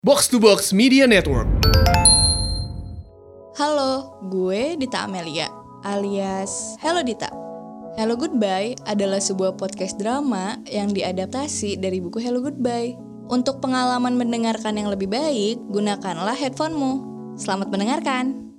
Box to Box Media Network. Halo, gue Dita Amelia, alias Hello Dita. Hello Goodbye adalah sebuah podcast drama yang diadaptasi dari buku Hello Goodbye. Untuk pengalaman mendengarkan yang lebih baik, gunakanlah headphonemu. Selamat mendengarkan.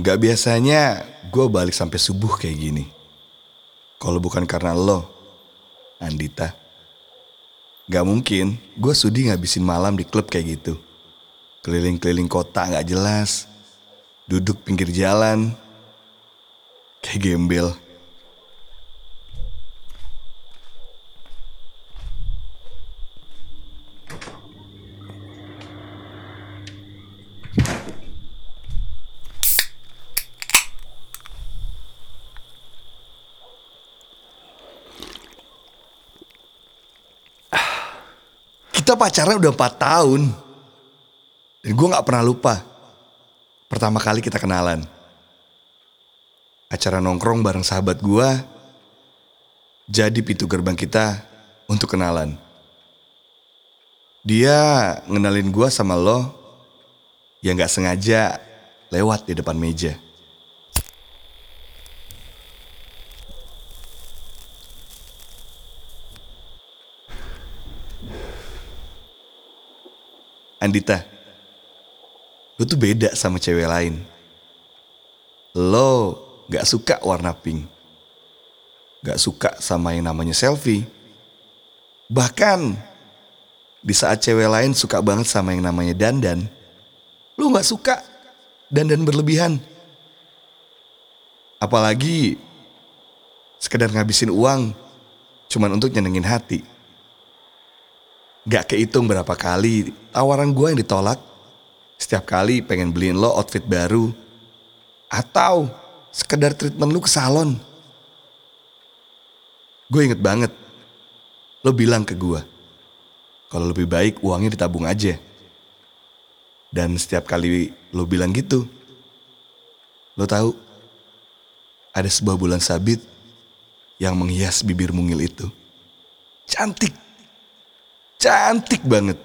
Gak biasanya gue balik sampai subuh kayak gini. Kalau bukan karena lo, Andita. Gak mungkin gue sudi ngabisin malam di klub kayak gitu. Keliling-keliling kota gak jelas. Duduk pinggir jalan. Kayak gembel. Kita pacaran udah 4 tahun. Dan gue gak pernah lupa. Pertama kali kita kenalan. Acara nongkrong bareng sahabat gue. Jadi pintu gerbang kita untuk kenalan. Dia ngenalin gue sama lo yang gak sengaja lewat di depan meja. Andita, lu tuh beda sama cewek lain. Lo gak suka warna pink. Gak suka sama yang namanya selfie. Bahkan di saat cewek lain suka banget sama yang namanya dandan, lu gak suka dandan berlebihan. Apalagi sekedar ngabisin uang cuman untuk nyenengin hati. Gak kehitung berapa kali tawaran gue yang ditolak. Setiap kali pengen beliin lo outfit baru. Atau sekedar treatment lu ke salon. Gue inget banget. Lo bilang ke gue. Kalau lebih baik uangnya ditabung aja. Dan setiap kali lo bilang gitu. Lo tahu ada sebuah bulan sabit yang menghias bibir mungil itu. Cantik. Cantik banget.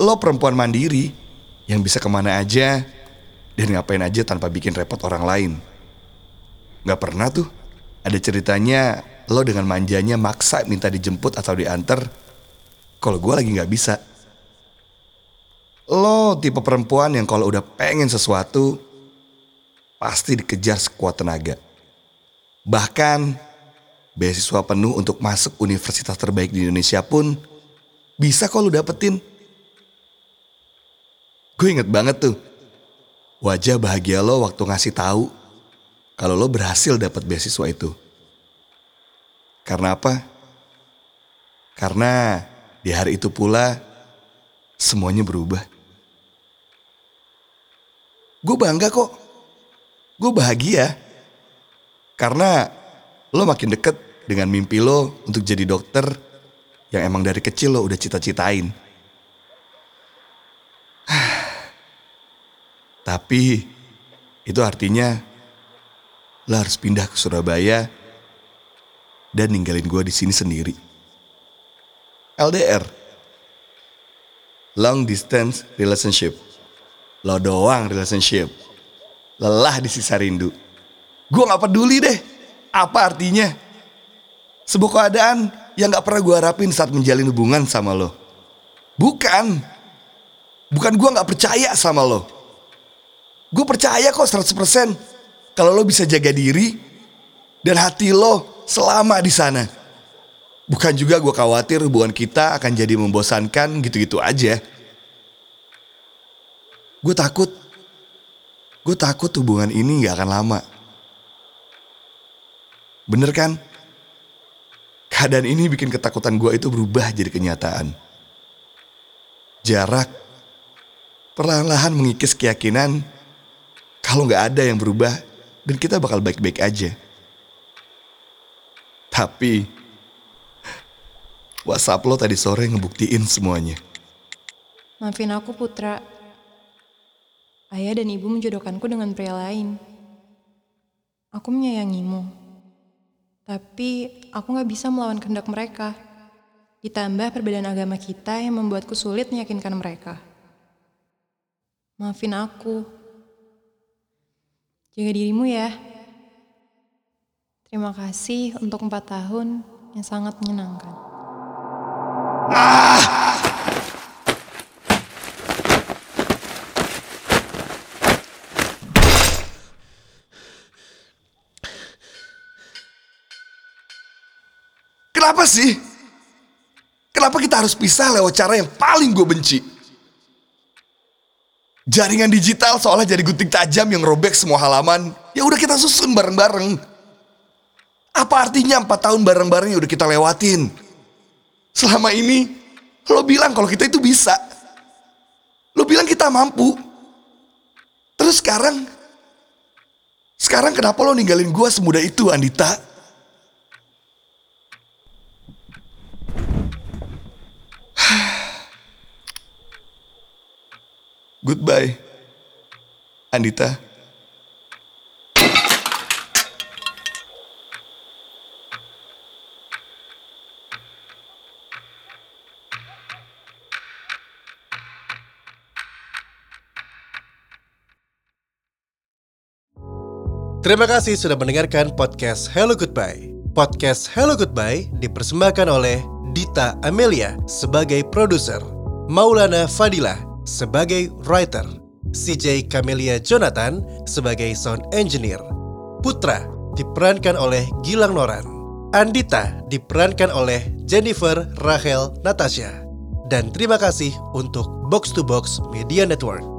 Lo perempuan mandiri yang bisa ke mana aja dan ngapain aja tanpa bikin repot orang lain. Gak pernah tuh ada ceritanya lo dengan manjanya maksa minta dijemput atau diantar. Kalau gue lagi gak bisa. Lo tipe perempuan yang kalau udah pengen sesuatu pasti dikejar sekuat tenaga. Bahkan beasiswa penuh untuk masuk universitas terbaik di Indonesia pun bisa lo dapetin. Gue inget banget tuh wajah bahagia lo waktu ngasih tahu kalau lo berhasil dapat beasiswa itu. Karena apa? Karena di hari itu pula semuanya berubah. Gue bangga kok. Gue bahagia. Karena lo makin deket dengan mimpi lo untuk jadi dokter yang emang dari kecil lo udah cita-citain. Tapi itu artinya lo harus pindah ke Surabaya dan ninggalin gue di sini sendiri. LDR, long distance relationship, lo doang relationship, lelah di sisa rindu. Gue gak peduli deh, apa artinya? Sebuah keadaan yang gak pernah gue harapin saat menjalin hubungan sama lo. Bukan. Bukan gue gak percaya sama lo. Gue percaya kok 100% kalau lo bisa jaga diri dan hati lo selama di sana. Bukan juga gue khawatir hubungan kita akan jadi membosankan gitu-gitu aja. Gue takut, gue takut hubungan ini gak akan lama. Bener kan? Keadaan ini bikin ketakutan gue itu berubah jadi kenyataan. Jarak perlahan-lahan mengikis keyakinan kalau nggak ada yang berubah dan kita bakal baik-baik aja. Tapi WhatsApp lo tadi sore ngebuktiin semuanya. Maafin aku Putra. Ayah dan ibu menjodohkanku dengan pria lain. Aku menyayangimu. Tapi aku gak bisa melawan kehendak mereka. Ditambah perbedaan agama kita yang membuatku sulit meyakinkan mereka. Maafin aku. Jaga dirimu ya. Terima kasih untuk empat tahun yang sangat menyenangkan. Kenapa sih? Kenapa kita harus pisah lewat cara yang paling gue benci? Jaringan digital seolah jadi gunting tajam yang robek semua halaman. Ya udah kita susun bareng-bareng. Apa artinya empat tahun bareng-bareng yang udah kita lewatin? Selama ini, lo bilang kalau kita itu bisa. Lo bilang kita mampu. Terus sekarang, sekarang kenapa lo ninggalin gue semudah itu, Andita? Goodbye, Andita. Terima kasih sudah mendengarkan podcast Hello Goodbye. Podcast Hello Goodbye dipersembahkan oleh Dita Amelia sebagai produser, Maulana Fadila sebagai writer, CJ Camelia Jonathan sebagai sound engineer, Putra diperankan oleh Gilang Noran, Andita diperankan oleh Jennifer Rachel Natasha, dan terima kasih untuk Box to Box Media Network.